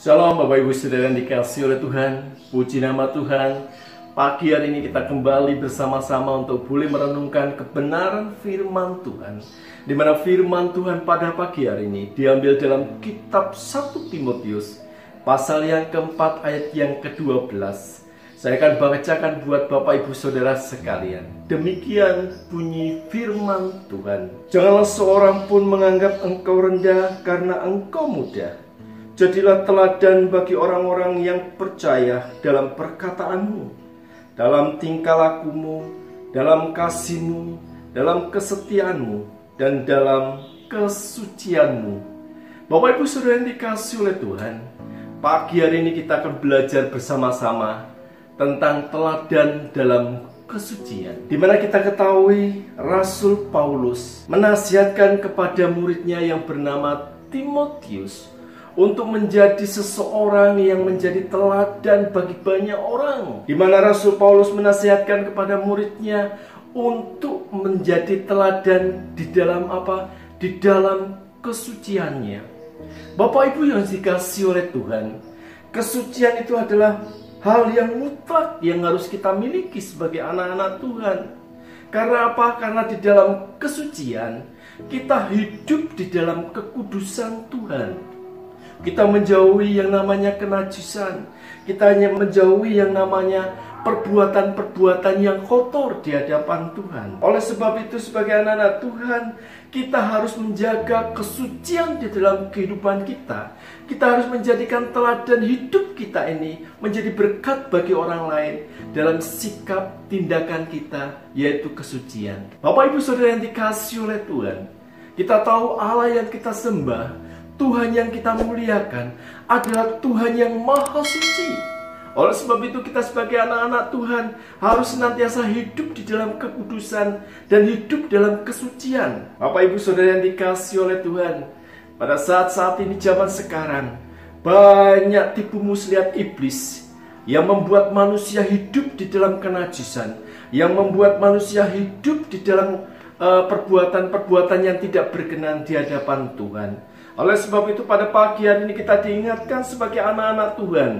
Shalom Bapak Ibu Saudara yang dikasih oleh Tuhan. Puji nama Tuhan. Pagi hari ini kita kembali bersama-sama untuk boleh merenungkan kebenaran firman Tuhan. Di mana firman Tuhan pada pagi hari ini diambil dalam kitab 1 Timotius Pasal yang keempat ayat yang ke-12 Saya akan bacakan buat Bapak Ibu Saudara sekalian. Demikian bunyi firman Tuhan. Janganlah seorang pun menganggap engkau rendah karena engkau mudah Jadilah teladan bagi orang-orang yang percaya dalam perkataanmu, dalam tingkah lakumu, dalam kasihmu, dalam kesetiaanmu, dan dalam kesucianmu. Bapak Ibu Saudara yang dikasih oleh Tuhan, pagi hari ini kita akan belajar bersama-sama tentang teladan dalam kesucian. Di mana kita ketahui Rasul Paulus menasihatkan kepada muridnya yang bernama Timotius untuk menjadi seseorang yang menjadi teladan bagi banyak orang. Di mana Rasul Paulus menasihatkan kepada muridnya untuk menjadi teladan di dalam apa? Di dalam kesuciannya. Bapak Ibu yang dikasih oleh Tuhan, kesucian itu adalah hal yang mutlak yang harus kita miliki sebagai anak-anak Tuhan. Karena apa? Karena di dalam kesucian kita hidup di dalam kekudusan Tuhan. Kita menjauhi yang namanya kenajisan. Kita hanya menjauhi yang namanya perbuatan-perbuatan yang kotor di hadapan Tuhan. Oleh sebab itu sebagai anak-anak Tuhan, kita harus menjaga kesucian di dalam kehidupan kita. Kita harus menjadikan teladan hidup kita ini menjadi berkat bagi orang lain dalam sikap tindakan kita yaitu kesucian. Bapak Ibu Saudara yang dikasih oleh Tuhan, kita tahu Allah yang kita sembah Tuhan yang kita muliakan adalah Tuhan yang maha suci. Oleh sebab itu kita sebagai anak-anak Tuhan harus senantiasa hidup di dalam kekudusan dan hidup dalam kesucian. Bapak Ibu Saudara yang dikasih oleh Tuhan, pada saat-saat ini zaman sekarang banyak tipu muslihat iblis yang membuat manusia hidup di dalam kenajisan, yang membuat manusia hidup di dalam eh, perbuatan-perbuatan uh, yang tidak berkenan di hadapan Tuhan. Oleh sebab itu pada pagi hari ini kita diingatkan sebagai anak-anak Tuhan.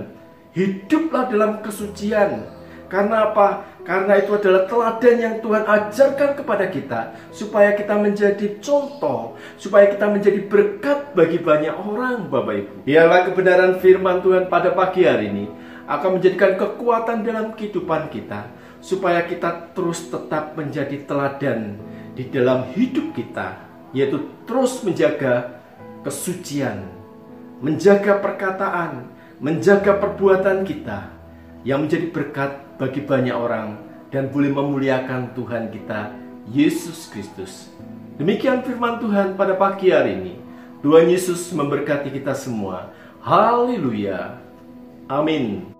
Hiduplah dalam kesucian. Karena apa? Karena itu adalah teladan yang Tuhan ajarkan kepada kita supaya kita menjadi contoh, supaya kita menjadi berkat bagi banyak orang, Bapak Ibu. Biarlah kebenaran firman Tuhan pada pagi hari ini akan menjadikan kekuatan dalam kehidupan kita supaya kita terus tetap menjadi teladan di dalam hidup kita, yaitu terus menjaga kesucian, menjaga perkataan, menjaga perbuatan kita yang menjadi berkat bagi banyak orang dan boleh memuliakan Tuhan kita, Yesus Kristus. Demikian firman Tuhan pada pagi hari ini. Tuhan Yesus memberkati kita semua. Haleluya. Amin.